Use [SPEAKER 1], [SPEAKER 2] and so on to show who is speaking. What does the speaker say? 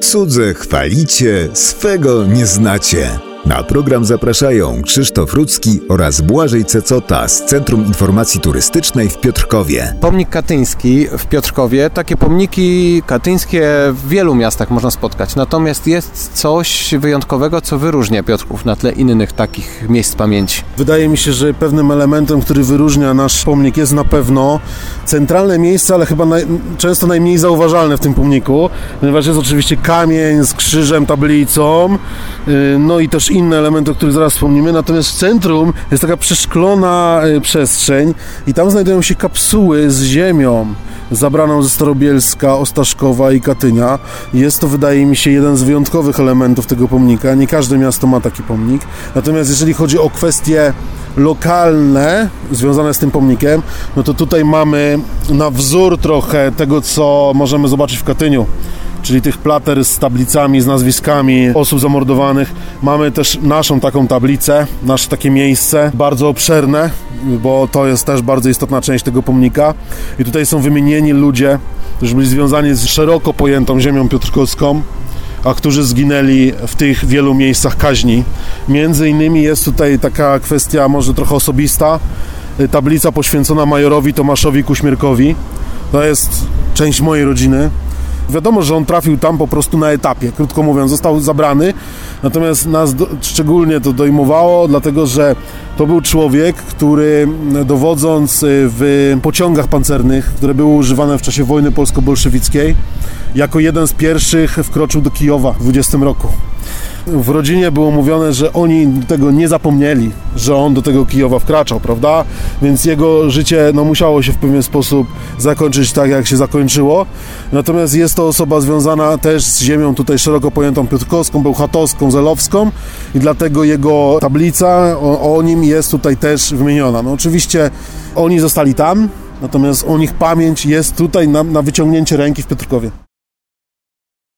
[SPEAKER 1] Cudze chwalicie, swego nie znacie. Na program zapraszają Krzysztof Rudzki oraz Błażej Cecota z Centrum Informacji Turystycznej w Piotrkowie.
[SPEAKER 2] Pomnik katyński w Piotrkowie. Takie pomniki katyńskie w wielu miastach można spotkać. Natomiast jest coś wyjątkowego, co wyróżnia Piotrków na tle innych takich miejsc pamięci.
[SPEAKER 3] Wydaje mi się, że pewnym elementem, który wyróżnia nasz pomnik jest na pewno centralne miejsce, ale chyba naj, często najmniej zauważalne w tym pomniku, ponieważ jest oczywiście kamień z krzyżem, tablicą, yy, no i też inne elementy, o których zaraz wspomnimy. Natomiast w centrum jest taka przeszklona yy, przestrzeń i tam znajdują się kapsuły z ziemią zabraną ze Starobielska, Ostaszkowa i Katynia. Jest to, wydaje mi się, jeden z wyjątkowych elementów tego pomnika. Nie każde miasto ma taki pomnik. Natomiast jeżeli chodzi o kwestie lokalne związane z tym pomnikiem, no to tutaj mamy na wzór trochę tego, co możemy zobaczyć w Katyniu czyli tych plater z tablicami, z nazwiskami osób zamordowanych. Mamy też naszą taką tablicę, nasze takie miejsce, bardzo obszerne, bo to jest też bardzo istotna część tego pomnika. I tutaj są wymienieni ludzie, którzy byli związani z szeroko pojętą ziemią piotrkowską, a którzy zginęli w tych wielu miejscach kaźni. Między innymi jest tutaj taka kwestia może trochę osobista, tablica poświęcona majorowi Tomaszowi Kuśmierkowi. To jest część mojej rodziny. Wiadomo, że on trafił tam po prostu na etapie, krótko mówiąc, został zabrany. Natomiast nas do, szczególnie to dojmowało, dlatego że to był człowiek, który dowodząc w pociągach pancernych, które były używane w czasie wojny polsko-bolszewickiej, jako jeden z pierwszych wkroczył do Kijowa w 20 roku. W rodzinie było mówione, że oni tego nie zapomnieli, że on do tego Kijowa wkraczał, prawda? Więc jego życie no, musiało się w pewien sposób zakończyć tak, jak się zakończyło. Natomiast jest to osoba związana też z ziemią tutaj szeroko pojętą piotrkowską, bełchatowską, zelowską i dlatego jego tablica o, o nim jest tutaj też wymieniona. No oczywiście oni zostali tam, natomiast o nich pamięć jest tutaj na, na wyciągnięcie ręki w Piotrkowie.